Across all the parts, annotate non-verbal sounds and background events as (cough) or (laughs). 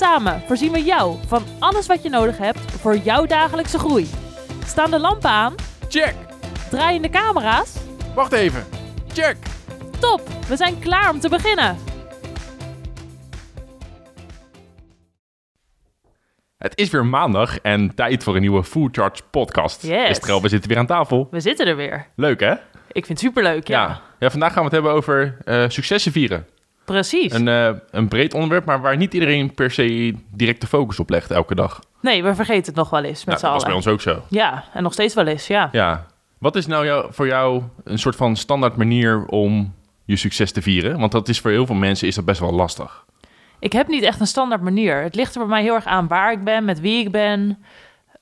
Samen voorzien we jou van alles wat je nodig hebt voor jouw dagelijkse groei. Staan de lampen aan? Check! Draaien de camera's? Wacht even. Check! Top, we zijn klaar om te beginnen. Het is weer maandag en tijd voor een nieuwe Full Charge podcast. Yes. Estrel, we zitten weer aan tafel. We zitten er weer. Leuk hè? Ik vind het superleuk, ja. ja. Ja, vandaag gaan we het hebben over eh, successen vieren. Precies. Een, eh, een breed onderwerp, maar waar niet iedereen per se direct de focus op legt elke dag. Nee, we vergeten het nog wel eens met Nou, z'n dat was bij ons ook zo. Ja, en nog steeds wel eens, ja. Ja. Wat is nou jou, voor jou een soort van standaard manier om je succes te vieren? Want dat is voor heel veel mensen is dat best wel lastig. Ik heb niet echt een standaard manier. Het ligt er bij mij heel erg aan waar ik ben, met wie ik ben,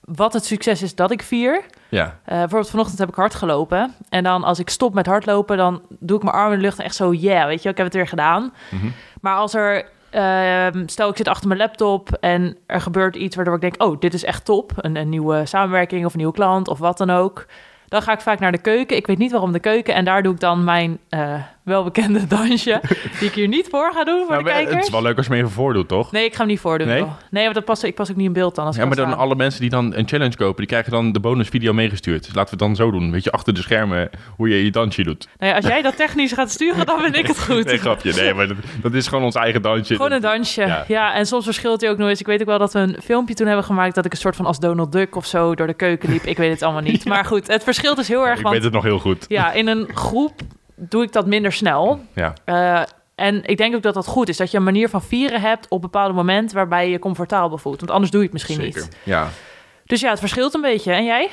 wat het succes is dat ik vier. Ja. Eh, bijvoorbeeld vanochtend heb ik hard gelopen. En dan als ik stop met hardlopen, dan doe ik mijn armen in de lucht en echt zo, yeah, weet je, ik heb het weer gedaan. Mhm. Maar als er, ehm, stel ik zit achter mijn laptop en er gebeurt iets waardoor ik denk, oh, dit is echt top. Een, een nieuwe samenwerking of een nieuwe klant of wat dan ook. Dan ga ik vaak naar de keuken. Ik weet niet waarom de keuken. En daar doe ik dan mijn eh, welbekende dansje. die ik hier niet voor ga doen voor Nou, de maar het kijkers. is wel leuk als je me even voordoet, toch? Nee, ik ga hem niet voordoen. Nee? Nee, want dat past, ik pas ook niet in beeld dan. Als ik Ja, maar dan staan. alle mensen die dan een challenge kopen, die krijgen dan de bonusvideo meegestuurd. Dus laten we het dan zo doen. Weet je, achter de schermen hoe je je dansje doet. Nou ja, als jij dat technisch gaat sturen, dan vind ik het goed. Nee, grapje. Nee, maar dat, dat is gewoon ons eigen dansje. Gewoon een dansje. Ja. Ja. en soms verschilt hij ook nog eens. Ik weet ook wel dat we een filmpje toen hebben gemaakt... dat ik een soort van als Donald Duck of zo door de keuken liep. Ik weet het allemaal niet. (laughs) Maar goed, het verschilt dus heel erg. Ik Want weet het nog heel goed. ja, in een groep doe ik dat minder snel. Ja. Eh, en ik denk ook dat dat goed is. Dat je een manier van vieren hebt op bepaalde momenten... waarbij je je comfortabel voelt. Want anders doe je het misschien Zeker. niet. Ja. Dus ja, het verschilt een beetje. En jij?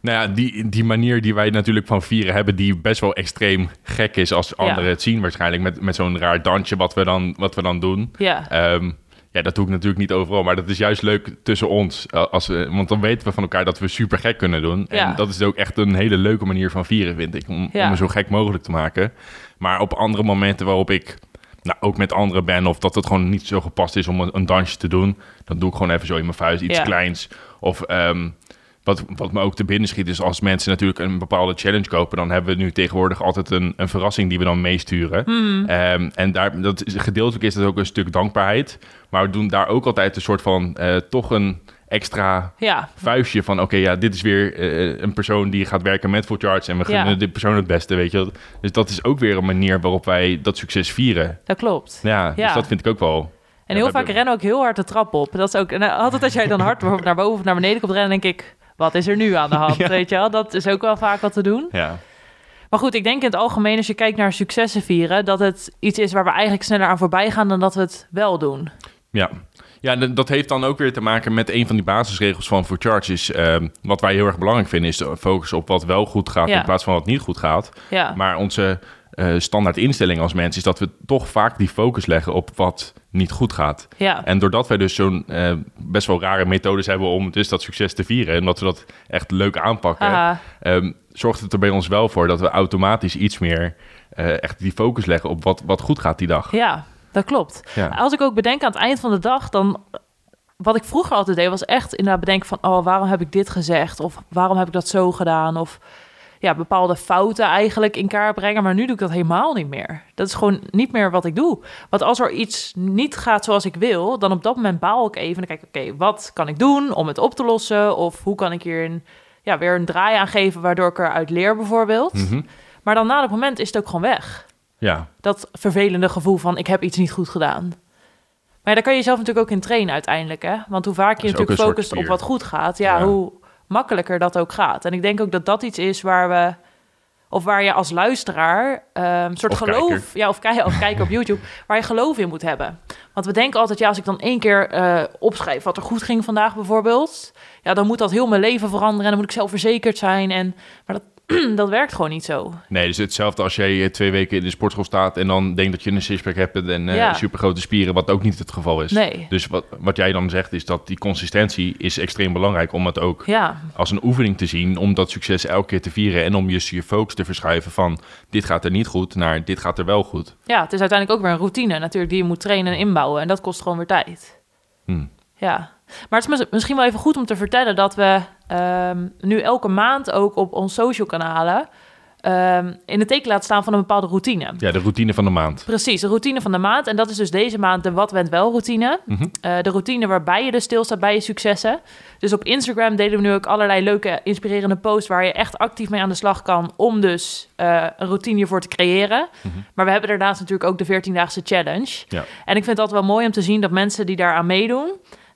Nou ja, die, die manier die wij natuurlijk van vieren hebben, die best wel extreem gek is als anderen Ja. het zien waarschijnlijk. Met, met zo'n raar dansje wat we dan, wat we dan doen. Ja, Ehm, ja, dat doe ik natuurlijk niet overal, maar dat is juist leuk tussen ons. eh, Als we, want dan weten we van elkaar dat we super gek kunnen doen. Ja. En dat is ook echt een hele leuke manier van vieren, vind ik. Om, Ja. om zo gek mogelijk te maken. Maar op andere momenten waarop ik nou, ook met anderen ben... of dat het gewoon niet zo gepast is om een, een dansje te doen... dan doe ik gewoon even zo in mijn vuist iets Ja. kleins. Of ehm, wat, wat me ook te binnen schiet is als mensen natuurlijk een bepaalde challenge kopen... dan hebben we nu tegenwoordig altijd een, een verrassing die we dan meesturen. Hmm. Ehm, en daar, dat is, gedeeltelijk is dat ook een stuk dankbaarheid. Maar we doen daar ook altijd een soort van eh, toch een extra ja. vuistje van... oké, ja, dit is weer eh, een persoon die gaat werken met Full Charge... en we gunnen Ja. dit persoon het beste, weet je. Dus dat is ook weer een manier waarop wij dat succes vieren. dat klopt. Ja, Ja. dus dat vind ik ook wel... En heel vaak rennen ook heel hard de trap op. Dat is ook, en eh, altijd als jij dan hard naar boven of naar beneden komt rennen, denk ik, wat is er nu aan de hand? (laughs) Ja. Weet je wel? Dat is ook wel vaak wat te doen. Ja, Maar goed, ik denk in het algemeen, als je kijkt naar successen vieren, dat het iets is waar we eigenlijk sneller aan voorbij gaan dan dat we het wel doen. ja. Ja, dat heeft dan ook weer te maken met een van die basisregels van Full Charge. Is, ehm, wat wij heel erg belangrijk vinden, is de focus op wat wel goed gaat... Ja. in plaats van wat niet goed gaat. Ja, Maar onze eh, standaard instelling als mensen is dat we toch vaak die focus leggen op wat niet goed gaat. ja, En doordat wij dus zo'n eh, best wel rare methodes hebben om dus dat succes te vieren en dat we dat echt leuk aanpakken, ehm, zorgt het er bij ons wel voor dat we automatisch iets meer eh, echt die focus leggen op wat, wat goed gaat die dag. ja, dat klopt. Ja. Als ik ook bedenk aan het eind van de dag, dan wat ik vroeger altijd deed, was echt inderdaad bedenken van, oh, waarom heb ik dit gezegd? Of waarom heb ik dat zo gedaan? Of ja, bepaalde fouten eigenlijk in kaart brengen. Maar nu doe ik dat helemaal niet meer. Dat is gewoon niet meer wat ik doe. Want als er iets niet gaat zoals ik wil, dan op dat moment baal ik even. Dan kijk ik, oké, wat kan ik doen om het op te lossen? Of hoe kan ik hier een, ja, weer een draai aan geven, waardoor ik eruit leer bijvoorbeeld. Mhm. Maar dan na dat moment is het ook gewoon weg. Ja, Dat vervelende gevoel van, ik heb iets niet goed gedaan. Maar ja, daar kan je jezelf natuurlijk ook in trainen uiteindelijk, hè? Want hoe vaak je natuurlijk focust op wat goed gaat, ja, Ja. hoe makkelijker dat ook gaat. En ik denk ook dat dat iets is waar we, of waar je als luisteraar, een soort Of geloof, kijker. ja, of, kijk, of kijker op YouTube, (laughs) waar je geloof in moet hebben. Want we denken altijd, ja, als ik dan één keer eh, opschrijf wat er goed ging vandaag bijvoorbeeld, ja, dan moet dat heel mijn leven veranderen en dan moet ik zelfverzekerd zijn. En, maar dat, (clears throat) dat werkt gewoon niet zo. Nee, dus hetzelfde als jij eh, twee weken in de sportschool staat en dan denkt dat je een sixpack hebt en uh, Ja. supergrote spieren, wat ook niet het geval is. Nee. Dus wat, wat jij dan zegt is dat die consistentie is extreem belangrijk om het ook Ja, als een oefening te zien, om dat succes elke keer te vieren en om dus je focus te verschuiven van dit gaat er niet goed naar dit gaat er wel goed. ja, het is uiteindelijk ook weer een routine natuurlijk die je moet trainen en inbouwen. En dat kost gewoon weer tijd. Hmm. Ja, maar het is mis- misschien wel even goed om te vertellen dat we ehm, nu elke maand ook op onze social kanalen ehm, in het teken laten staan van een bepaalde routine. Ja, de routine van de maand. Precies, de routine van de maand. En dat is dus deze maand de Wat Went Wel routine. Mhm. Eh, de routine waarbij je dus stilstaat bij je successen. Dus op Instagram delen we nu ook allerlei leuke, inspirerende posts... waar je echt actief mee aan de slag kan... om dus eh, een routine hiervoor te creëren. Mhm. Maar we hebben daarnaast natuurlijk ook de 14-daagse challenge. Ja. En ik vind dat wel mooi om te zien dat mensen die daaraan meedoen...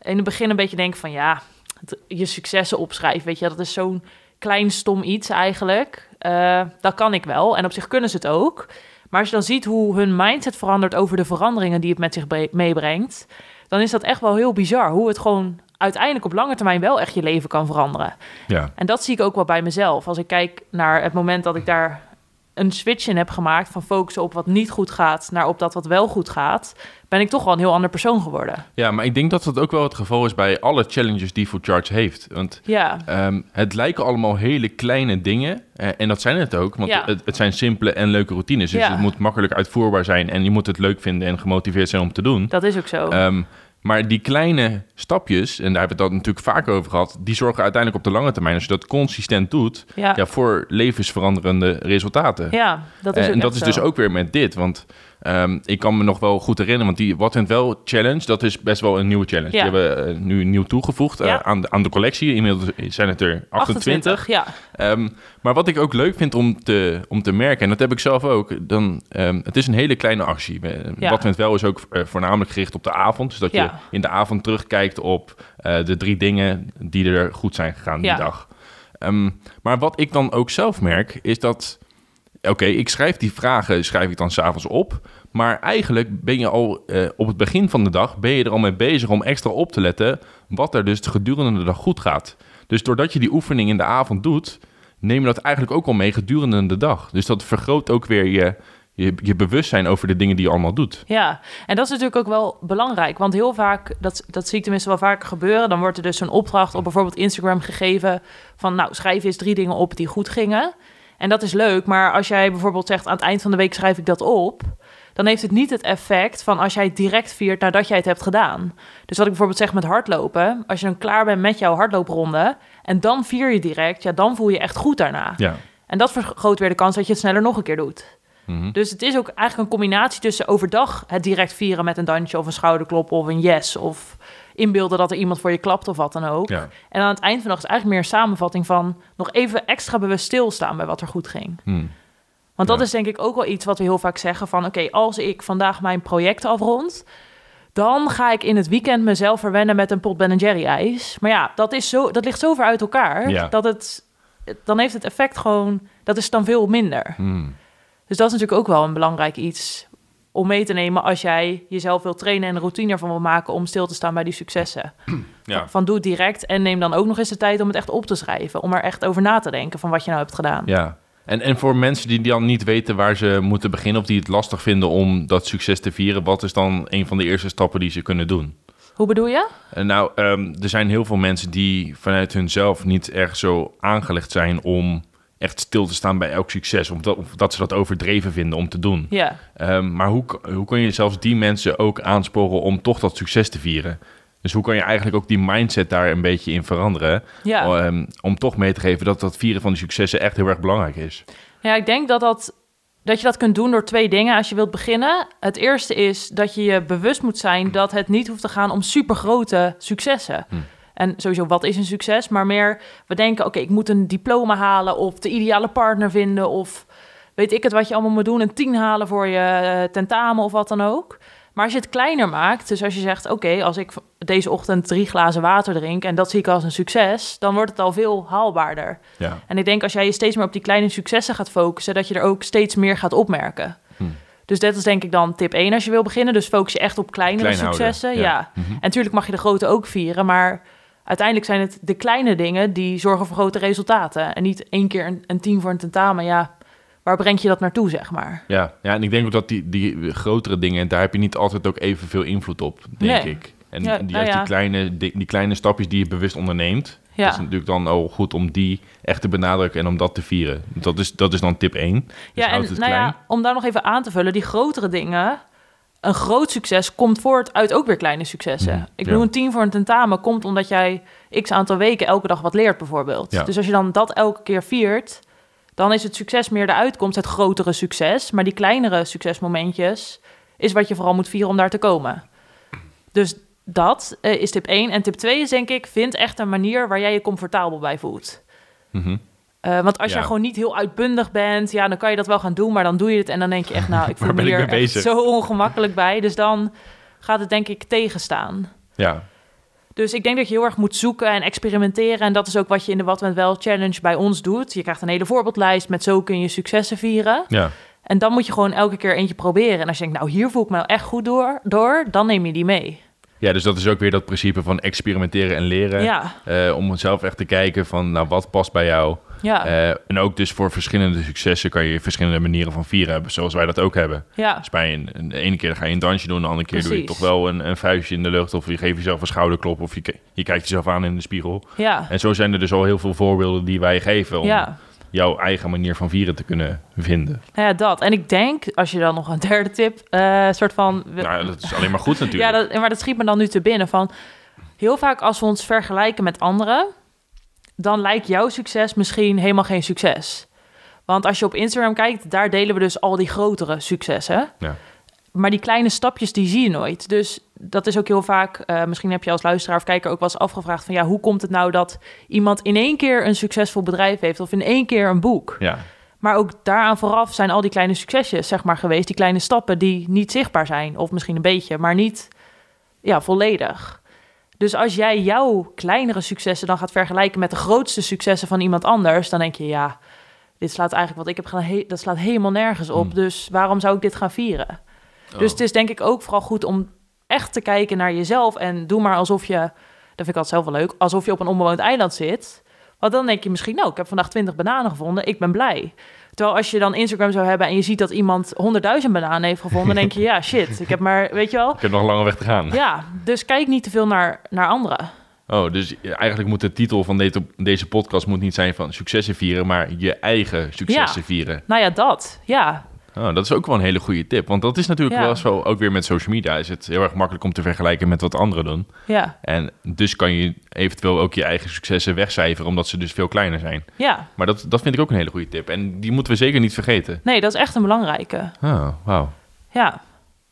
in het begin een beetje denken van... ja, het- je successen opschrijven, weet je... dat is zo'n klein stom iets eigenlijk. Eh, dat kan ik wel. En op zich kunnen ze het ook... Maar als je dan ziet hoe hun mindset verandert over de veranderingen die het met zich bre- meebrengt, dan is dat echt wel heel bizar. Hoe het gewoon uiteindelijk op lange termijn wel echt je leven kan veranderen. Ja, En dat zie ik ook wel bij mezelf. Als ik kijk naar het moment dat ik daar een switch in heb gemaakt van focussen op wat niet goed gaat naar op dat wat wel goed gaat, ben ik toch wel een heel ander persoon geworden. ja, maar ik denk dat dat ook wel het geval is bij alle challenges die Food Charge heeft. Want Ja, Ehm, het lijken allemaal hele kleine dingen. eh, en dat zijn het ook. Want Ja. het, het zijn simpele en leuke routines. Dus Ja. het moet makkelijk uitvoerbaar zijn. En je moet het leuk vinden en gemotiveerd zijn om te doen. dat is ook zo. Ehm, maar die kleine stapjes, en daar hebben we het natuurlijk vaker over gehad... die zorgen uiteindelijk op de lange termijn, als je dat consistent doet... ja. Ja, voor levensveranderende resultaten. ja, dat is ook en dat is dus ook weer met dit. Want ehm, ik kan me nog wel goed herinneren, want die Wat Went Wel challenge, dat is best wel een nieuwe challenge. Ja. Die hebben we eh, nu nieuw toegevoegd eh, aan, de, aan de collectie. Inmiddels zijn het er 28. ja. Ehm, maar wat ik ook leuk vind om te, om te merken, en dat heb ik zelf ook, dan, ehm, het is een hele kleine actie. We- Ja. Wat Went Wel is ook eh, voornamelijk gericht op de avond. Dus dat je in de avond terugkijkt op eh, de drie dingen die er goed zijn gegaan die dag. Maar wat ik dan ook zelf merk, is dat... Oké, ik schrijf die vragen, schrijf ik dan s'avonds op. Maar eigenlijk ben je al eh, op het begin van de dag... ben je er al mee bezig om extra op te letten... wat er dus gedurende de dag goed gaat. Dus doordat je die oefening in de avond doet... neem je dat eigenlijk ook al mee gedurende de dag. Dus dat vergroot ook weer je, je, je bewustzijn over de dingen die je allemaal doet. Ja, en dat is natuurlijk ook wel belangrijk. Want heel vaak, dat, dat zie ik tenminste wel vaker gebeuren... dan wordt er dus een opdracht op bijvoorbeeld Instagram gegeven... van nou, schrijf eens drie dingen op die goed gingen. En dat is leuk, maar als jij bijvoorbeeld zegt... aan het eind van de week schrijf ik dat op... dan heeft het niet het effect van als jij het direct viert nadat jij het hebt gedaan. Dus wat ik bijvoorbeeld zeg met hardlopen... als je dan klaar bent met jouw hardloopronde... en dan vier je direct, ja, dan voel je echt goed daarna. Ja. En dat vergroot weer de kans dat je het sneller nog een keer doet. Mhm. Dus het is ook eigenlijk een combinatie tussen overdag het direct vieren met een dansje of een schouderklop of een yes of inbeelden dat er iemand voor je klapt of wat dan ook. Ja. En aan het eind van de dag is eigenlijk meer een samenvatting van nog even extra bewust stilstaan bij wat er goed ging. Hm. Want dat Ja. is denk ik ook wel iets wat we heel vaak zeggen van oké, als ik vandaag mijn project afrond, dan ga ik in het weekend mezelf verwennen met een pot Ben Jerry ijs. Maar ja, dat, is zo, dat ligt zo ver uit elkaar Ja. dat het, dan heeft het effect gewoon, dat is dan veel minder. Hm. Dus dat is natuurlijk ook wel een belangrijk iets om mee te nemen als jij jezelf wil trainen en een routine ervan wil maken om stil te staan bij die successen. (clears throat) Ja. Van doe het direct en neem dan ook nog eens de tijd om het echt op te schrijven. Om er echt over na te denken van wat je nou hebt gedaan. Ja. En, en voor mensen die dan niet weten waar ze moeten beginnen... of die het lastig vinden om dat succes te vieren... wat is dan een van de eerste stappen die ze kunnen doen? Hoe bedoel je? En nou, ehm, er zijn heel veel mensen die vanuit hunzelf niet erg zo aangelegd zijn... om echt stil te staan bij elk succes. Of dat, of dat ze dat overdreven vinden om te doen. Ja. Ehm, maar hoe, hoe kun je zelfs die mensen ook aansporen om toch dat succes te vieren? Dus hoe kan je eigenlijk ook die mindset daar een beetje in veranderen? Ja. Ehm, om toch mee te geven dat dat vieren van die successen echt heel erg belangrijk is. ja, ik denk dat, dat, dat je dat kunt doen door twee dingen als je wilt beginnen. Het eerste is dat je je bewust moet zijn dat het niet hoeft te gaan om supergrote successen. Hm. En sowieso, wat is een succes? Maar meer, we denken, oké, ik moet een diploma halen of de ideale partner vinden of weet ik het wat je allemaal moet doen, een tien halen voor je eh, tentamen of wat dan ook. Maar als je het kleiner maakt, dus als je zegt, oké, als ik deze ochtend drie glazen water drink en dat zie ik als een succes, dan wordt het al veel haalbaarder. Ja, En ik denk als jij je steeds meer op die kleine successen gaat focussen, dat je er ook steeds meer gaat opmerken. Hm. Dus dat is denk ik dan tip 1 als je wil beginnen. Dus focus je echt op kleinere Klein houden, successen. ja. Ja. Mhm. En natuurlijk mag je de grote ook vieren, maar uiteindelijk zijn het de kleine dingen die zorgen voor grote resultaten. En niet één keer een, een tien voor een tentamen. Ja, waar breng je dat naartoe, zeg maar? Ja, ja en ik denk ook dat die, die grotere dingen, daar heb je niet altijd ook evenveel invloed op, denk Nee. ik. En Ja, die, nou juist ja. die, kleine, die, die kleine stapjes die je bewust onderneemt, Ja. dat is natuurlijk dan al goed om die echt te benadrukken en om dat te vieren. Dat is, dat is dan tip 1. Dus ja, houd en het nou klein. ja, om daar nog even aan te vullen, die grotere dingen. Een groot succes komt voort uit ook weer kleine successen. Mhm, ik ja. bedoel, een tien voor een tentamen komt omdat jij x aantal weken elke dag wat leert, bijvoorbeeld. Ja. Dus als je dan dat elke keer viert, dan is het succes meer de uitkomst, het grotere succes. Maar die kleinere succesmomentjes is wat je vooral moet vieren om daar te komen. Dus dat eh, is tip 1. En tip 2 is denk ik, vind echt een manier waar jij je comfortabel bij voelt. Mhm. Eh, want als Ja. jij gewoon niet heel uitbundig bent, ja, dan kan je dat wel gaan doen, maar dan doe je het en dan denk je echt, nou, (laughs) ik voel me hier echt zo ongemakkelijk bij. Dus dan gaat het denk ik tegenstaan. Ja, Dus ik denk dat je heel erg moet zoeken en experimenteren. En dat is ook wat je in de Wat met Wel Challenge bij ons doet. Je krijgt een hele voorbeeldlijst met zo kun je successen vieren. ja. En dan moet je gewoon elke keer eentje proberen. En als je denkt, nou, hier voel ik me echt goed door, door dan neem je die mee. ja, dus dat is ook weer dat principe van experimenteren en leren. Ja, Eh, om zelf echt te kijken van, nou, wat past bij jou? Ja, Eh, en ook dus voor verschillende successen kan je verschillende manieren van vieren hebben, zoals wij dat ook hebben. ja, Dus bij een, een- de ene keer ga je een dansje doen, de andere keer doe je toch wel een, een vuistje in de lucht. Of je geeft jezelf een schouderklop of je, je kijkt jezelf aan in de spiegel. ja, En zo zijn er dus al heel veel voorbeelden die wij geven om ja. jouw eigen manier van vieren te kunnen vinden. Nou ja, dat. En ik denk, als je dan nog een derde tip, eh soort van... Nou, dat is alleen maar goed (laughs) natuurlijk. Ja, dat, maar dat schiet me dan nu te binnen van... Heel vaak als we ons vergelijken met anderen... dan lijkt jouw succes misschien helemaal geen succes. Want als je op Instagram kijkt, daar delen we dus al die grotere successen. Ja. Maar die kleine stapjes, die zie je nooit. Dus dat is ook heel vaak... eh, misschien heb je als luisteraar of kijker ook wel eens afgevraagd... van ja, hoe komt het nou dat iemand in één keer een succesvol bedrijf heeft... of in één keer een boek? Ja, Maar ook daaraan vooraf zijn al die kleine succesjes, zeg maar, geweest. Die kleine stappen die niet zichtbaar zijn. Of misschien een beetje, maar niet ja, volledig. Dus als jij jouw kleinere successen dan gaat vergelijken met de grootste successen van iemand anders, dan denk je, ja, dit slaat eigenlijk wat ik heb gedaan, dat slaat helemaal nergens op. Hmm. Dus waarom zou ik dit gaan vieren? Oh. Dus het is denk ik ook vooral goed om echt te kijken naar jezelf en doe maar alsof je, dat vind ik altijd zelf wel leuk, alsof je op een onbewoond eiland zit. Want dan denk je misschien, nou, ik heb vandaag 20 bananen gevonden, ik ben blij. Terwijl als je dan Instagram zou hebben en je ziet dat iemand 100.000 bananen heeft gevonden, dan denk je, ja, (laughs) shit, ik heb maar, weet je wel. ik heb nog een lange weg te gaan. Ja, dus kijk niet te veel naar, naar anderen. Oh, dus eigenlijk moet de titel van deze, deze podcast moet niet zijn van successen vieren, maar je eigen successen Ja. vieren. Nou ja, dat. Ja, Oh, dat is ook wel een hele goede tip. Want dat is natuurlijk Ja. wel zo, ook weer met social media is het heel erg makkelijk om te vergelijken met wat anderen doen. ja, En dus kan je eventueel ook je eigen successen wegcijferen, omdat ze dus veel kleiner zijn. ja. Maar dat, dat vind ik ook een hele goede tip. En die moeten we zeker niet vergeten. Nee, dat is echt een belangrijke. Oh, wauw. Ja,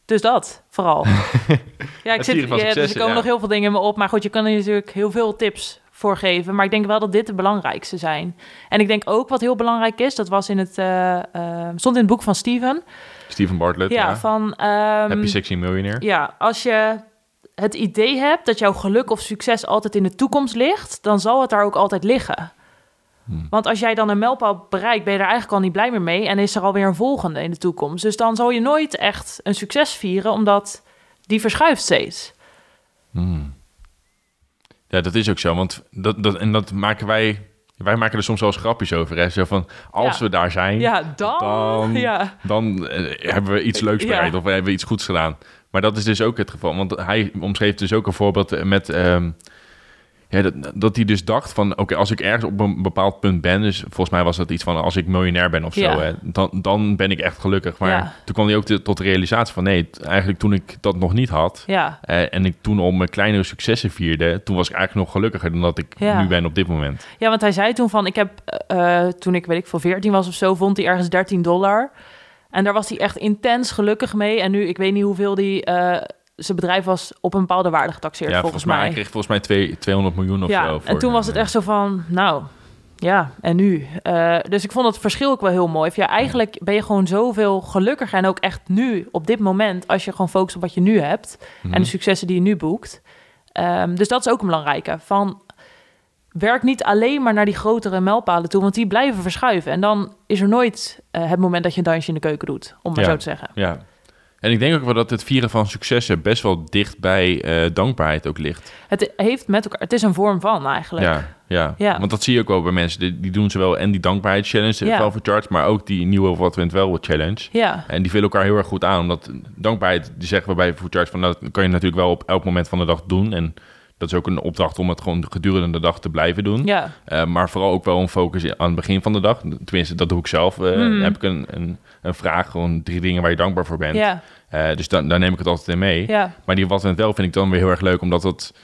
dus dat vooral. (laughs) ja, ik zit, ja, dus er komen ja. nog heel veel dingen in me op. Maar goed, je kan er natuurlijk heel veel tips voor geven. Maar ik denk wel dat dit de belangrijkste zijn. En ik denk ook wat heel belangrijk is, dat was in het, eh, eh, stond in het boek van Steven. Steven Bartlett, ja, ja. van... ehm, Happy Sexy Millionaire. Ja, als je het idee hebt dat jouw geluk of succes altijd in de toekomst ligt, dan zal het daar ook altijd liggen. Hmm. Want als jij dan een mijlpaal bereikt, ben je er eigenlijk al niet blij meer mee en is er alweer een volgende in de toekomst. Dus dan zal je nooit echt een succes vieren, omdat die verschuift steeds. Hmm. Ja, dat is ook zo. Want dat, dat, en dat maken wij... Wij maken er soms wel eens grapjes over. Hè? Zo van, als Ja. we daar zijn, Ja, dan. Dan- Ja, dan eh, hebben we iets leuks bereikt of we hebben iets goeds gedaan. Maar dat is dus ook het geval. Want hij omschreef dus ook een voorbeeld eh, met... ehm, ja, dat, dat hij dus dacht van... Oké, als ik ergens op een bepaald punt ben... Dus volgens mij was dat iets van... Als ik miljonair ben of zo... Ja. Hè, dan, dan ben ik echt gelukkig. Maar Ja. toen kwam hij ook te- tot de realisatie van... Nee, eigenlijk toen ik dat nog niet had... ja, eh, en ik toen al mijn kleinere successen vierde... Toen was ik eigenlijk nog gelukkiger dan dat ik nu ben op dit moment. ja, want hij zei toen van, ik heb, eh, toen ik weet ik veel 14 was of zo, vond hij ergens 13 dollar. En daar was hij echt intens gelukkig mee. En nu, ik weet niet hoeveel die, eh, zijn bedrijf was op een bepaalde waarde getaxeerd, Ja, volgens, mij. Hij kreeg volgens mij twee, 200 miljoen of ja, zo. en toen was het eh, echt zo van, nou, ja, en nu? Eh, dus ik vond het verschil ook wel heel mooi. Of ja, eigenlijk ben je gewoon zoveel gelukkiger en ook echt nu, op dit moment, als je gewoon focust op wat je nu hebt mhm. en de successen die je nu boekt. Ehm, dus dat is ook een belangrijke. Van, werk niet alleen maar naar die grotere mijlpalen toe, want die blijven verschuiven. En dan is er nooit eh, het moment dat je een dansje in de keuken doet, om maar Ja. zo te zeggen. Ja. En ik denk ook wel dat het vieren van successen best wel dicht bij eh, dankbaarheid ook ligt. Het heeft met elkaar, het is een vorm van eigenlijk. Ja, ja. Ja. want dat zie je ook wel bij mensen. Die, die doen zowel en die dankbaarheidschallenge Ja. van Charge, maar ook die nieuwe What Went Well Challenge. Ja, En die vullen elkaar heel erg goed aan. Omdat dankbaarheid, die zeggen we bij Food Charge van... nou, dat kan je natuurlijk wel op elk moment van de dag doen. En dat is ook een opdracht om het gewoon gedurende de dag te blijven doen. ja, Eh, maar vooral ook wel een focus aan het begin van de dag. Tenminste, dat doe ik zelf. Eh, Mhm. Heb ik een, een, een vraag, gewoon drie dingen waar je dankbaar voor bent. ja, Eh, dus dan, daar neem ik het altijd in mee. ja, Maar die wat het wel vind ik dan weer heel erg leuk, omdat het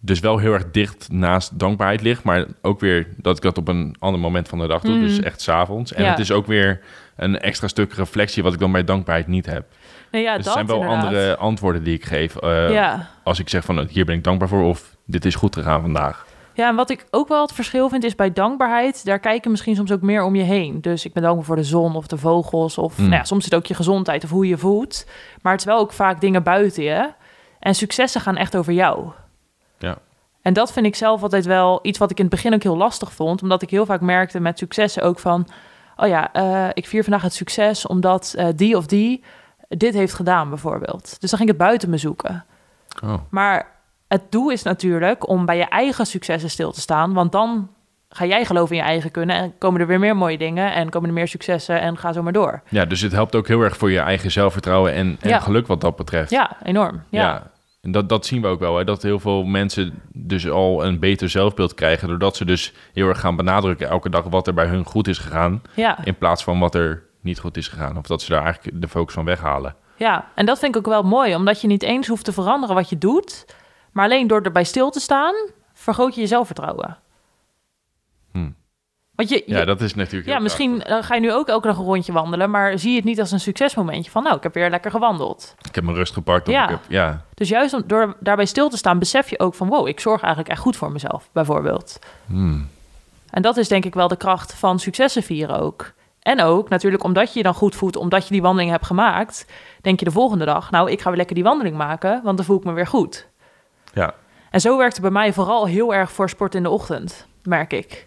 dus wel heel erg dicht naast dankbaarheid ligt. Maar ook weer dat ik dat op een ander moment van de dag doe. Dus echt s'avonds. En Ja. het is ook weer een extra stuk reflectie wat ik dan bij dankbaarheid niet heb. nee, ja dus dat zijn wel inderdaad. andere antwoorden die ik geef. eh, ja. Als ik zeg van hier ben ik dankbaar voor of dit is goed gegaan vandaag. Ja, en wat ik ook wel het verschil vind is bij dankbaarheid, daar kijk je misschien soms ook meer om je heen. Dus ik ben dankbaar voor de zon of de vogels of Mm. nou ja, soms zit ook je gezondheid of hoe je je voelt. Maar het is wel ook vaak dingen buiten je. En successen gaan echt over jou. En dat vind ik zelf altijd wel iets wat ik in het begin ook heel lastig vond, omdat ik heel vaak merkte met successen ook van, oh ja, eh, ik vier vandaag het succes omdat eh, die of die dit heeft gedaan bijvoorbeeld. Dus dan ging ik het buiten me zoeken. Oh. Maar het doel is natuurlijk om bij je eigen successen stil te staan. Want dan ga jij geloven in je eigen kunnen. En komen er weer meer mooie dingen. En komen er meer successen. En ga zo maar door. Ja, dus het helpt ook heel erg voor je eigen zelfvertrouwen en, en Ja. geluk wat dat betreft. Ja, enorm. Ja, Ja. En dat, dat zien we ook wel, hè? dat heel veel mensen dus al een beter zelfbeeld krijgen... doordat ze dus heel erg gaan benadrukken elke dag wat er bij hun goed is gegaan... ja. in plaats van wat er niet goed is gegaan. Of dat ze daar eigenlijk de focus van weghalen. ja. En dat vind ik ook wel mooi. Omdat je niet eens hoeft te veranderen wat je doet. Maar alleen door erbij stil te staan, vergroot je je zelfvertrouwen. Want je, je- Ja, dat is natuurlijk ja, misschien eh, ga je nu ook elke dag een rondje wandelen, maar zie je het niet als een succesmomentje van, nou, ik heb weer lekker gewandeld. Ik heb mijn rust gepakt. Ja. Ik heb, ja. Dus juist om, door daarbij stil te staan, besef je ook van, wow, ik zorg eigenlijk echt goed voor mezelf, bijvoorbeeld. Hmm. En dat is denk ik wel de kracht van successen vieren ook. En ook natuurlijk omdat je je dan goed voelt, omdat je die wandeling hebt gemaakt, denk je de volgende dag, nou, ik ga weer lekker die wandeling maken, want dan voel ik me weer goed. ja. En zo werkt het bij mij vooral heel erg voor sport in de ochtend, merk ik.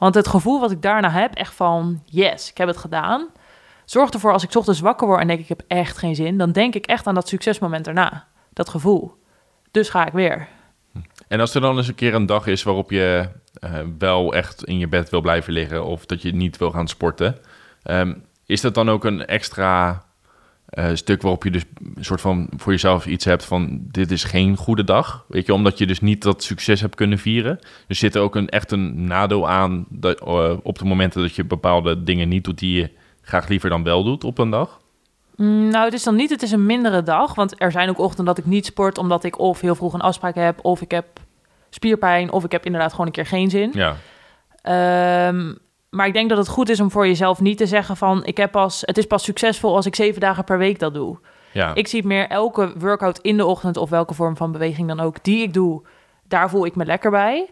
Want het gevoel wat ik daarna heb, echt van yes, ik heb het gedaan, zorgt ervoor als ik ochtends wakker word en denk ik heb echt geen zin, dan denk ik echt aan dat succesmoment daarna. Dat gevoel. Dus ga ik weer. En als er dan eens een keer een dag is waarop je eh, wel echt in je bed wil blijven liggen... of dat je niet wil gaan sporten... ehm, is dat dan ook een extra eh, stuk waarop je dus een soort van voor jezelf iets hebt van... dit is geen goede dag, weet je, omdat je dus niet dat succes hebt kunnen vieren. Dus zit er ook een, echt een nadeel aan dat, eh, op de momenten dat je bepaalde dingen niet doet... die je graag liever dan wel doet op een dag? Mm, Nou, het is dan niet, het is een mindere dag. Want er zijn ook ochtenden dat ik niet sport, omdat ik of heel vroeg een afspraak heb, of ik heb spierpijn, of ik heb inderdaad gewoon een keer geen zin. Ja, Ehm, maar ik denk dat het goed is om voor jezelf niet te zeggen van, ik heb pas, het is pas succesvol als ik zeven dagen per week dat doe. ja. Ik zie het meer elke workout in de ochtend of welke vorm van beweging dan ook die ik doe, daar voel ik me lekker bij.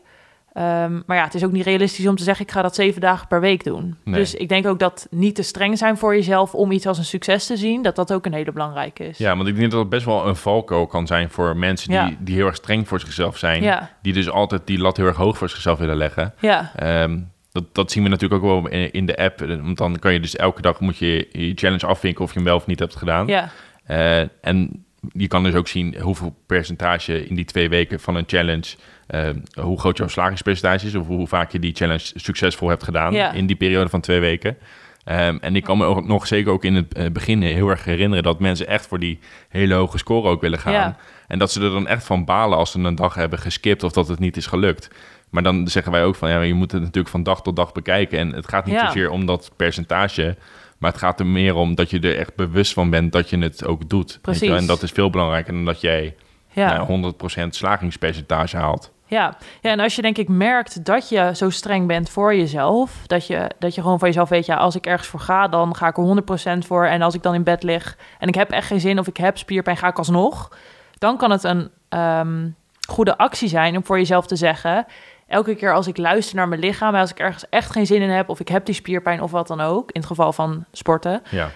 Ehm, maar ja, het is ook niet realistisch om te zeggen, ik ga dat zeven dagen per week doen. Nee. Dus ik denk ook dat niet te streng zijn voor jezelf om iets als een succes te zien, dat dat ook een hele belangrijke is. Ja, want ik denk dat het best wel een valkuil kan zijn voor mensen die, Ja. die heel erg streng voor zichzelf zijn. Ja. Die dus altijd die lat heel erg hoog voor zichzelf willen leggen. Ja, Ehm, dat, dat zien we natuurlijk ook wel in, in de app. Want dan kan je dus elke dag moet je je challenge afvinken of je hem wel of niet hebt gedaan. ja, Eh, en je kan dus ook zien hoeveel percentage in die twee weken van een challenge... eh, hoe groot jouw slagingspercentage is... of hoe vaak je die challenge succesvol hebt gedaan Ja. in die periode van twee weken. Ehm, en ik kan me ook nog zeker ook in het eh, begin heel erg herinneren... dat mensen echt voor die hele hoge score ook willen gaan. Ja. En dat ze er dan echt van balen als ze een dag hebben geskipt... of dat het niet is gelukt. Maar dan zeggen wij ook van... ja, je moet het natuurlijk van dag tot dag bekijken. En het gaat niet Ja. zozeer om dat percentage... Maar het gaat er meer om dat je er echt bewust van bent dat je het ook doet. Precies. En dat is veel belangrijker dan dat jij ja. nou, 100% slagingspercentage haalt. Ja. ja, en als je denk ik merkt dat je zo streng bent voor jezelf, dat je, dat je gewoon van jezelf weet, ja, als ik ergens voor ga, dan ga ik er 100% voor. En als ik dan in bed lig en ik heb echt geen zin of ik heb spierpijn, ga ik alsnog. Dan kan het een ehm, goede actie zijn om voor jezelf te zeggen, elke keer als ik luister naar mijn lichaam, en als ik ergens echt geen zin in heb of ik heb die spierpijn of wat dan ook, in het geval van sporten, Ja.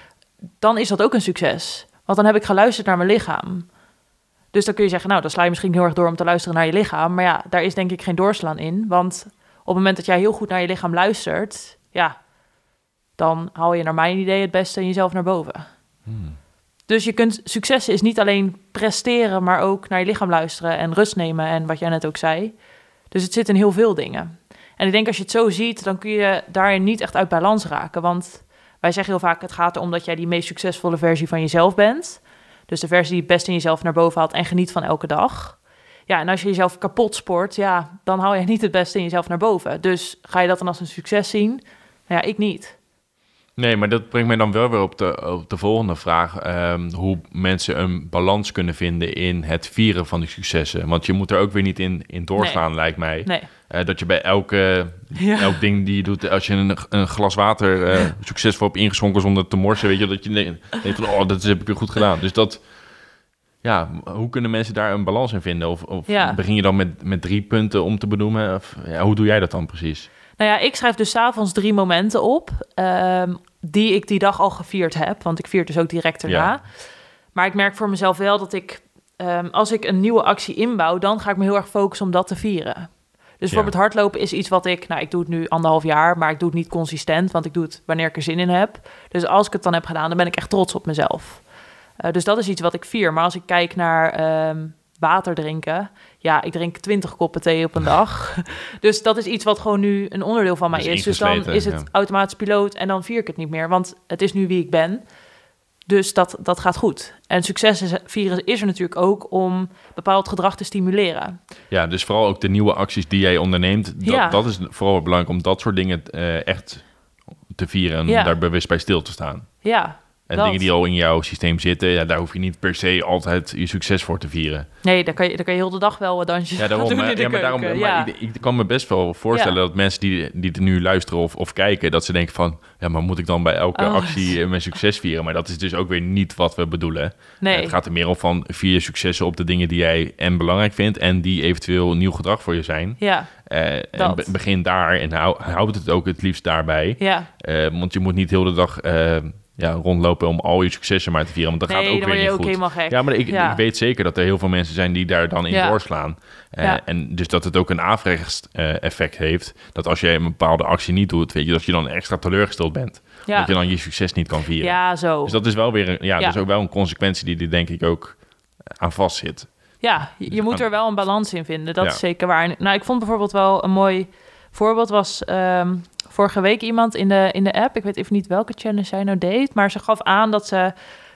dan is dat ook een succes. Want dan heb ik geluisterd naar mijn lichaam. Dus dan kun je zeggen, nou, dan sla je misschien heel erg door om te luisteren naar je lichaam. Maar ja, daar is denk ik geen doorslaan in. Want op het moment dat jij heel goed naar je lichaam luistert, ja, dan haal je naar mijn idee het beste in jezelf naar boven. Dus je kunt, successen is niet alleen presteren, maar ook naar je lichaam luisteren en rust nemen en wat jij net ook zei. Dus het zit in heel veel dingen. En ik denk als je het zo ziet, dan kun je daarin niet echt uit balans raken. Want wij zeggen heel vaak, het gaat erom dat jij die meest succesvolle versie van jezelf bent. Dus de versie die het best in jezelf naar boven haalt en geniet van elke dag. Ja, en als je jezelf kapot sport, ja, dan haal je niet het beste in jezelf naar boven. Dus ga je dat dan als een succes zien? Nou ja, ik niet. Nee, maar dat brengt mij dan wel weer op de, op de volgende vraag. Ehm, hoe mensen een balans kunnen vinden in het vieren van die successen. Want je moet er ook weer niet in, in doorslaan, lijkt mij. Nee. Eh, dat je bij elke, (laughs) Ja. elk ding die je doet, als je een, een glas water eh, succesvol hebt ingeschonken zonder te morsen, weet je, dat je denkt van, oh, dat heb ik weer goed gedaan. Dus dat, ja, hoe kunnen mensen daar een balans in vinden? Of, of Ja. begin je dan met, met drie punten om te benoemen? Of, ja, hoe doe jij dat dan precies? Nou ja, ik schrijf dus 's avonds drie momenten op ehm, die ik die dag al gevierd heb. Want ik vier dus ook direct daarna. Ja. Maar ik merk voor mezelf wel dat ik, ehm, als ik een nieuwe actie inbouw, dan ga ik me heel erg focussen om dat te vieren. Dus bijvoorbeeld hardlopen is iets wat ik, nou ik doe het nu anderhalf jaar, maar ik doe het niet consistent, want ik doe het wanneer ik er zin in heb. Dus als ik het dan heb gedaan, dan ben ik echt trots op mezelf. Eh, dus dat is iets wat ik vier. Maar als ik kijk naar ehm, water drinken, ja, ik drink 20 koppen thee op een dag. (laughs) dus dat is iets wat gewoon nu een onderdeel van mij is is. Dus dan is het ja. automatisch piloot en dan vier ik het niet meer, want het is nu wie ik ben. Dus dat, dat gaat goed. En succes is, vieren is er natuurlijk ook om bepaald gedrag te stimuleren. Ja, dus vooral ook de nieuwe acties die jij onderneemt. Dat, Ja. dat is vooral belangrijk om dat soort dingen eh, echt te vieren en Ja. daar bewust bij stil te staan. Ja, En dat. dingen die al in jouw systeem zitten, ja, daar hoef je niet per se altijd je succes voor te vieren. Nee, dan kan je, dan kan je heel de dag wel wat dansjes Ja, daarom. (laughs) doen maar- in de ja, maar daarom keuken. maar ja. ik, ik kan me best wel voorstellen Ja. dat mensen die, die er nu luisteren of, of kijken, dat ze denken van, ja, maar moet ik dan bij elke Oh. actie eh, mijn succes vieren? Maar dat is dus ook weer niet wat we bedoelen. nee. Het gaat er meer om van vier je successen op de dingen die jij en belangrijk vindt en die eventueel nieuw gedrag voor je zijn. ja, Eh, en begin daar en hou, houd het ook het liefst daarbij. ja. Eh, want je moet niet heel de dag ja, rondlopen om al je successen maar te vieren, want dat nee, gaat ook dan weer niet ook goed. gek. Ja, maar ik, Ja. ik weet zeker dat er heel veel mensen zijn die daar dan in Ja. doorslaan. Eh, Ja. En dus dat het ook een averechts eh, effect heeft. Dat als jij een bepaalde actie niet doet, weet je, dat je dan extra teleurgesteld bent. Dat je dan je succes niet kan vieren. ja, zo. Dus dat is wel weer een, ja, is ook wel een consequentie die er denk ik ook aan vast zit. Ja, je, je moet er wel een balans in vinden. Dat is zeker waar. Nou, ik vond bijvoorbeeld wel een mooi voorbeeld was ehm, vorige week iemand in de, in de app. Ik weet even niet welke challenge zij nou deed, maar ze gaf aan dat ze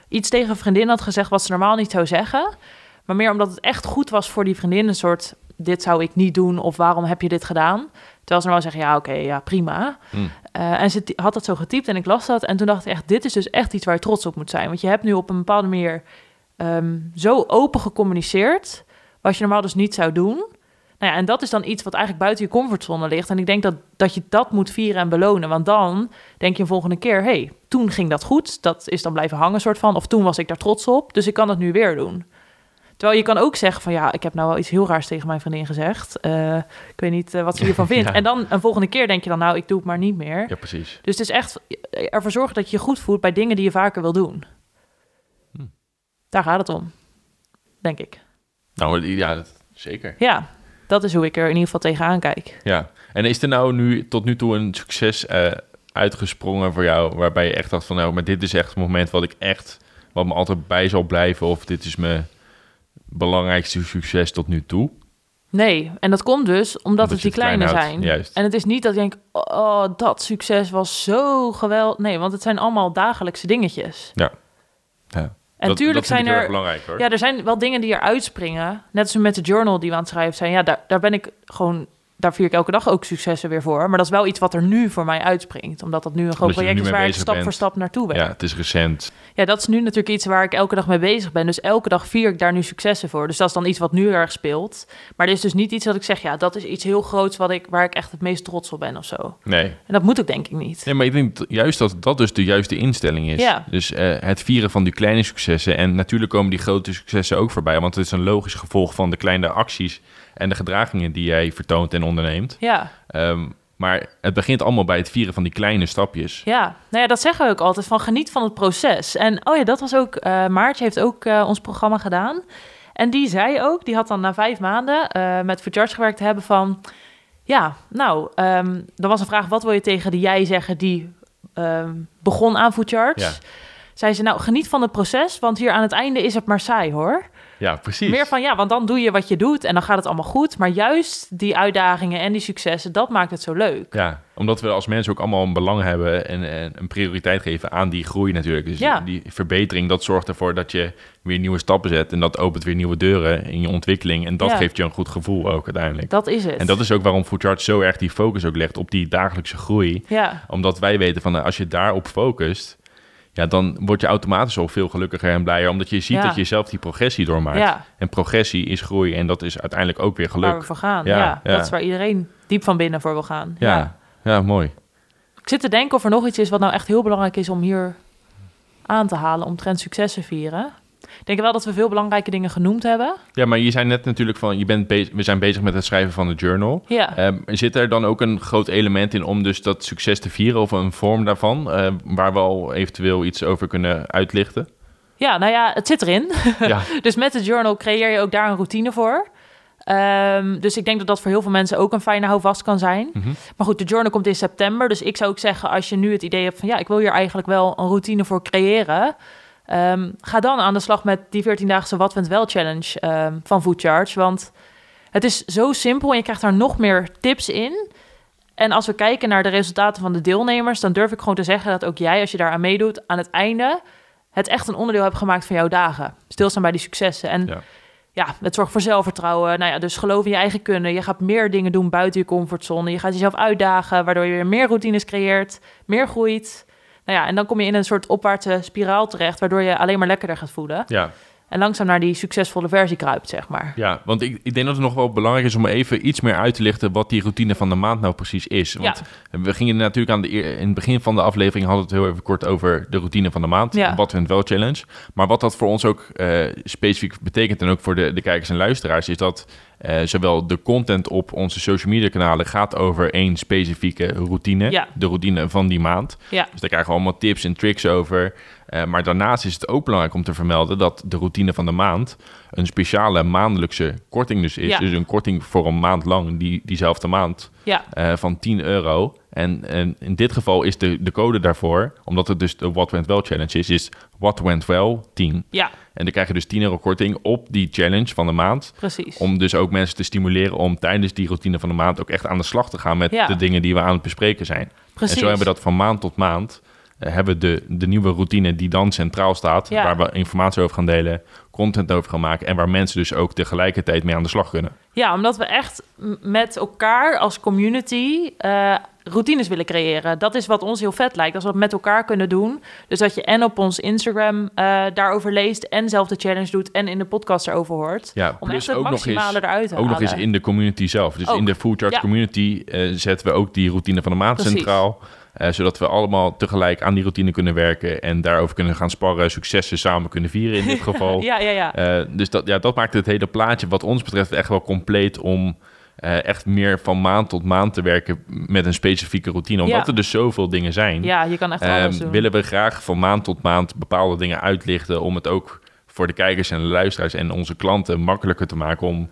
iets tegen een vriendin had gezegd wat ze normaal niet zou zeggen, maar meer omdat het echt goed was voor die vriendin, een soort dit zou ik niet doen of waarom heb je dit gedaan? Terwijl ze normaal zeggen ja, oké, ja, prima. Hmm. Eh, en ze had dat zo getypt en ik las dat en toen dacht ik echt, dit is dus echt iets waar je trots op moet zijn, want je hebt nu op een bepaalde manier ehm, zo open gecommuniceerd, wat je normaal dus niet zou doen. Nou ja, en dat is dan iets wat eigenlijk buiten je comfortzone ligt. En ik denk dat, dat je dat moet vieren en belonen. Want dan denk je een volgende keer... hey, toen ging dat goed. Dat is dan blijven hangen soort van. Of toen was ik daar trots op. Dus ik kan het nu weer doen. Terwijl je kan ook zeggen van... ja, ik heb nou wel iets heel raars tegen mijn vriendin gezegd. Eh, ik weet niet eh, wat ze hiervan (laughs) vindt. Ja. En dan een volgende keer denk je dan... nou, ik doe het maar niet meer. Ja, precies. Dus het is echt ervoor zorgen dat je je goed voelt... bij dingen die je vaker wil doen. Hm. Daar gaat het om. Denk ik. Nou, ja, dat- zeker. Ja, dat is hoe ik er in ieder geval tegenaan kijk. Ja. En is er nou nu tot nu toe een succes eh, uitgesprongen voor jou, waarbij je echt dacht van, nou, maar dit is echt het moment wat ik echt, wat me altijd bij zal blijven, of dit is mijn belangrijkste succes tot nu toe? Nee, en dat komt dus omdat, het je die kleine zijn. Juist. En het is niet dat ik denk, oh, dat succes was zo geweldig. Nee, want het zijn allemaal dagelijkse dingetjes. Ja. Ja. En dat, tuurlijk dat vind zijn er, belangrijk hoor. ja, er zijn wel dingen die eruit springen. Net als met de journal die we aan het schrijven zijn. Ja, daar, daar ben ik gewoon, daar vier ik elke dag ook successen weer voor. Maar dat is wel iets wat er nu voor mij uitspringt. Omdat dat nu een groot er project is waar ik stap bent. voor stap naartoe werk. Ja, het is recent. Ja, dat is nu natuurlijk iets waar ik elke dag mee bezig ben. Dus elke dag vier ik daar nu successen voor. Dus dat is dan iets wat nu erg speelt. Maar dit is dus niet iets dat ik zeg, ja, dat is iets heel groots wat ik, waar ik echt het meest trots op ben of zo. Nee. En dat moet ook denk ik niet. nee, maar ik denk juist dat dat dus de juiste instelling is. Ja. Dus eh, het vieren van die kleine successen. En natuurlijk komen die grote successen ook voorbij, want het is een logisch gevolg van de kleine acties en de gedragingen die jij vertoont en onderneemt. Ja, Ehm, maar het begint allemaal bij het vieren van die kleine stapjes. ja. Nou ja, dat zeggen we ook altijd, van geniet van het proces. En oh ja, dat was ook, eh Maartje heeft ook eh, ons programma gedaan. En die zei ook, die had dan na vijf maanden eh, met Food Charge gewerkt te hebben van... Ja, nou, ehm er was een vraag, wat wil je tegen de jij zeggen die ehm, begon aan Food Charge? Ja. zei ze, nou, geniet van het proces, want hier aan het einde is het maar saai, hoor. Ja, precies. Meer van, ja, want dan doe je wat je doet en dan gaat het allemaal goed. Maar juist die uitdagingen en die successen, dat maakt het zo leuk. Ja, omdat we als mensen ook allemaal een belang hebben en, en een prioriteit geven aan die groei natuurlijk. Dus Ja. die verbetering, dat zorgt ervoor dat je weer nieuwe stappen zet. En dat opent weer nieuwe deuren in je ontwikkeling. En dat Ja. geeft je een goed gevoel ook uiteindelijk. Dat is het. En dat is ook waarom Foodchart zo erg die focus ook legt op die dagelijkse groei. Ja, Omdat wij weten van, als je daarop focust, ja, dan word je automatisch al veel gelukkiger en blijer. Omdat je ziet Ja. dat je zelf die progressie doormaakt. Ja. En progressie is groei en dat is uiteindelijk ook weer geluk. waar we voor gaan. Ja, dat is waar iedereen diep van binnen voor wil gaan. Ja. ja. ja, mooi. Ik zit te denken of er nog iets is wat nou echt heel belangrijk is om hier aan te halen omtrent successen vieren. Ik denk wel dat we veel belangrijke dingen genoemd hebben. Ja, maar je zei net natuurlijk van, je bent bezig, we zijn bezig met het schrijven van de journal. Ja, Ehm, zit er dan ook een groot element in om dus dat succes te vieren of een vorm daarvan, eh, waar we al eventueel iets over kunnen uitlichten? ja nou ja, het zit erin. (laughs) ja, dus met de journal creëer je ook daar een routine voor. Ehm, dus ik denk dat dat voor heel veel mensen ook een fijne houvast kan zijn. Mhm. Maar goed, de journal komt in september. Dus ik zou ook zeggen, als je nu het idee hebt van... ja, ik wil hier eigenlijk wel een routine voor creëren... ehm, ga dan aan de slag met die 14-daagse Wat Went Wel Challenge ehm, van Food Charge. Want het is zo simpel en je krijgt daar nog meer tips in. En als we kijken naar de resultaten van de deelnemers... dan durf ik gewoon te zeggen dat ook jij, als je daaraan meedoet... aan het einde het echt een onderdeel hebt gemaakt van jouw dagen. Stilstaan bij die successen. En Ja. ja, het zorgt voor zelfvertrouwen. Nou ja, dus geloof in je eigen kunnen. Je gaat meer dingen doen buiten je comfortzone. Je gaat jezelf uitdagen, waardoor je weer meer routines creëert, meer groeit. Nou ja, en dan kom je in een soort opwaartse spiraal terecht, waardoor je alleen maar lekkerder gaat voelen. ja, En langzaam naar die succesvolle versie kruipt, zeg maar. ja, want ik, ik denk dat het nog wel belangrijk is om even iets meer uit te lichten wat die routine van de maand nou precies is. Want we gingen natuurlijk aan de, in het begin van de aflevering hadden we het heel even kort over de routine van de maand, Ja. wat went wel challenge. Maar wat dat voor ons ook eh, specifiek betekent en ook voor de, de kijkers en luisteraars, is dat eh, zowel de content op onze social media kanalen gaat over één specifieke routine, Ja. de routine van die maand. Ja, Dus daar krijgen we allemaal tips en tricks over. Eh, maar daarnaast is het ook belangrijk om te vermelden dat de routine van de maand een speciale maandelijkse korting dus is. Ja. Dus een korting voor een maand lang, die, diezelfde maand, ja, eh, van 10 euro. En, en in dit geval is de, de code daarvoor, omdat het dus de What Went Well Challenge is, is What Went Well 10. ja, En dan krijg je dus 10 euro korting op die challenge van de maand. precies. Om dus ook mensen te stimuleren om tijdens die routine van de maand ook echt aan de slag te gaan met Ja. de dingen die we aan het bespreken zijn. precies. En zo hebben we dat van maand tot maand. Eh, hebben we de, de nieuwe routine die dan centraal staat. Ja. Waar we informatie over gaan delen, content over gaan maken. En waar mensen dus ook tegelijkertijd mee aan de slag kunnen. Ja, omdat we echt met elkaar als community eh, routines willen creëren. Dat is wat ons heel vet lijkt, als we het met elkaar kunnen doen. Dus dat je en op ons Instagram eh, daarover leest... en zelf de challenge doet en in de podcast erover hoort. Ja, Om echt het maximale eruit te ook nog eens in de community zelf. Dus Ook. in de Food Ja. community zetten we ook die routine van de maand Precies. centraal. Eh, zodat we allemaal tegelijk aan die routine kunnen werken. En daarover kunnen gaan sparren, successen samen kunnen vieren in dit (laughs) geval. Ja, ja, ja. Eh, dus dat, ja, dat maakt het hele plaatje wat ons betreft echt wel compleet om eh, echt meer van maand tot maand te werken met een specifieke routine. Omdat Ja. er dus zoveel dingen zijn, ja, je kan echt ehm, alles doen. willen we graag van maand tot maand bepaalde dingen uitlichten om het ook voor de kijkers en de luisteraars en onze klanten makkelijker te maken om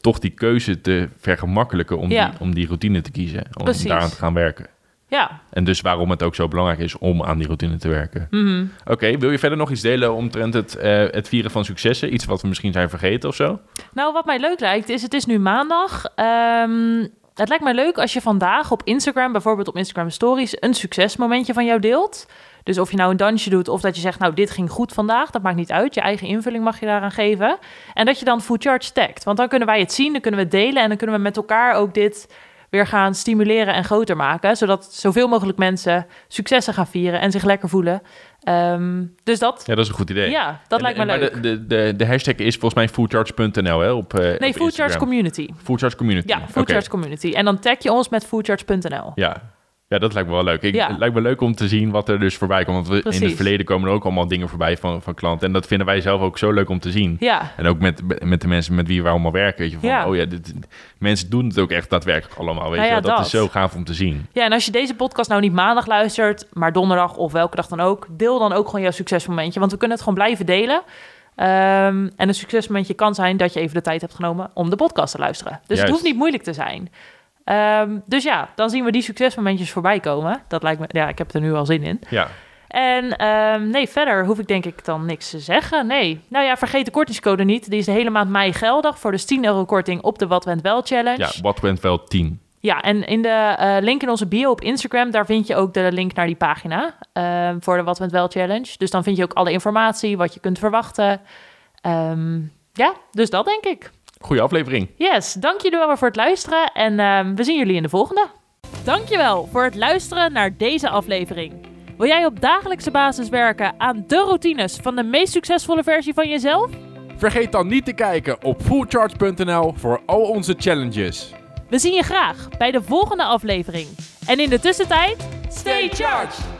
toch die keuze te vergemakkelijken om, Ja. die, om die routine te kiezen, om daaraan te gaan werken. Ja, En dus waarom het ook zo belangrijk is om aan die routine te werken. mhm. Oké, wil je verder nog iets delen omtrent het, eh, het vieren van successen? Iets wat we misschien zijn vergeten of zo? Nou, wat mij leuk lijkt, is het is nu maandag. Ehm, het lijkt mij leuk als je vandaag op Instagram, bijvoorbeeld op Instagram Stories, een succesmomentje van jou deelt. Dus of je nou een dansje doet of dat je zegt, nou, dit ging goed vandaag, dat maakt niet uit. Je eigen invulling mag je daaraan geven. En dat je dan Food Charge tagt. Want dan kunnen wij het zien, dan kunnen we het delen en dan kunnen we met elkaar ook dit weer gaan stimuleren en groter maken. Zodat zoveel mogelijk mensen successen gaan vieren en zich lekker voelen. Ehm, dus dat, Ja, dat is een goed idee. ja, dat En- lijkt me en- leuk. Maar de, de, de, hashtag is volgens mij foodcharge.nl hè, op, eh nee, op Food Charge Instagram. Community. Foodcharge Community. Ja, Food Oké. Charge Community. En dan tag je ons met foodcharge.nl. Ja. Ja, dat lijkt me wel leuk. Ik, Ja. Het lijkt me leuk om te zien wat er dus voorbij komt. Want we, in het verleden komen er ook allemaal dingen voorbij van, van klanten. En dat vinden wij zelf ook zo leuk om te zien. Ja, En ook met, met de mensen met wie we allemaal werken. Weet je, van, Ja. oh ja, dit, mensen doen het ook echt daadwerkelijk allemaal. Weet Nou je, dat, dat. is zo gaaf om te zien. ja, en als je deze podcast nou niet maandag luistert, maar donderdag of welke dag dan ook, deel dan ook gewoon jouw succesmomentje. Want we kunnen het gewoon blijven delen. Ehm, en een succesmomentje kan zijn dat je even de tijd hebt genomen om de podcast te luisteren. Dus Juist. het hoeft niet moeilijk te zijn. Ehm, dus ja, dan zien we die succesmomentjes voorbij komen. Dat lijkt me, ja, ik heb er nu al zin in. Ja, En ehm, nee, verder hoef ik denk ik dan niks te zeggen. Nee. Nou ja, vergeet de kortingscode niet. Die is de hele maand mei geldig voor de 10 euro korting op de Wat Went Wel Challenge. Ja, wat went wel 10. Ja, en in de eh, link in onze bio op Instagram, daar vind je ook de link naar die pagina ehm, voor de Wat Went Wel Challenge. Dus dan vind je ook alle informatie, wat je kunt verwachten. Ja, dus dat denk ik. Goeie aflevering. Yes, dank jullie wel voor het luisteren en ehm, we zien jullie in de volgende. Dankjewel voor het luisteren naar deze aflevering. Wil jij op dagelijkse basis werken aan de routines van de meest succesvolle versie van jezelf? Vergeet dan niet te kijken op fullcharge.nl voor al onze challenges. We zien je graag bij de volgende aflevering. En in de tussentijd, stay charged!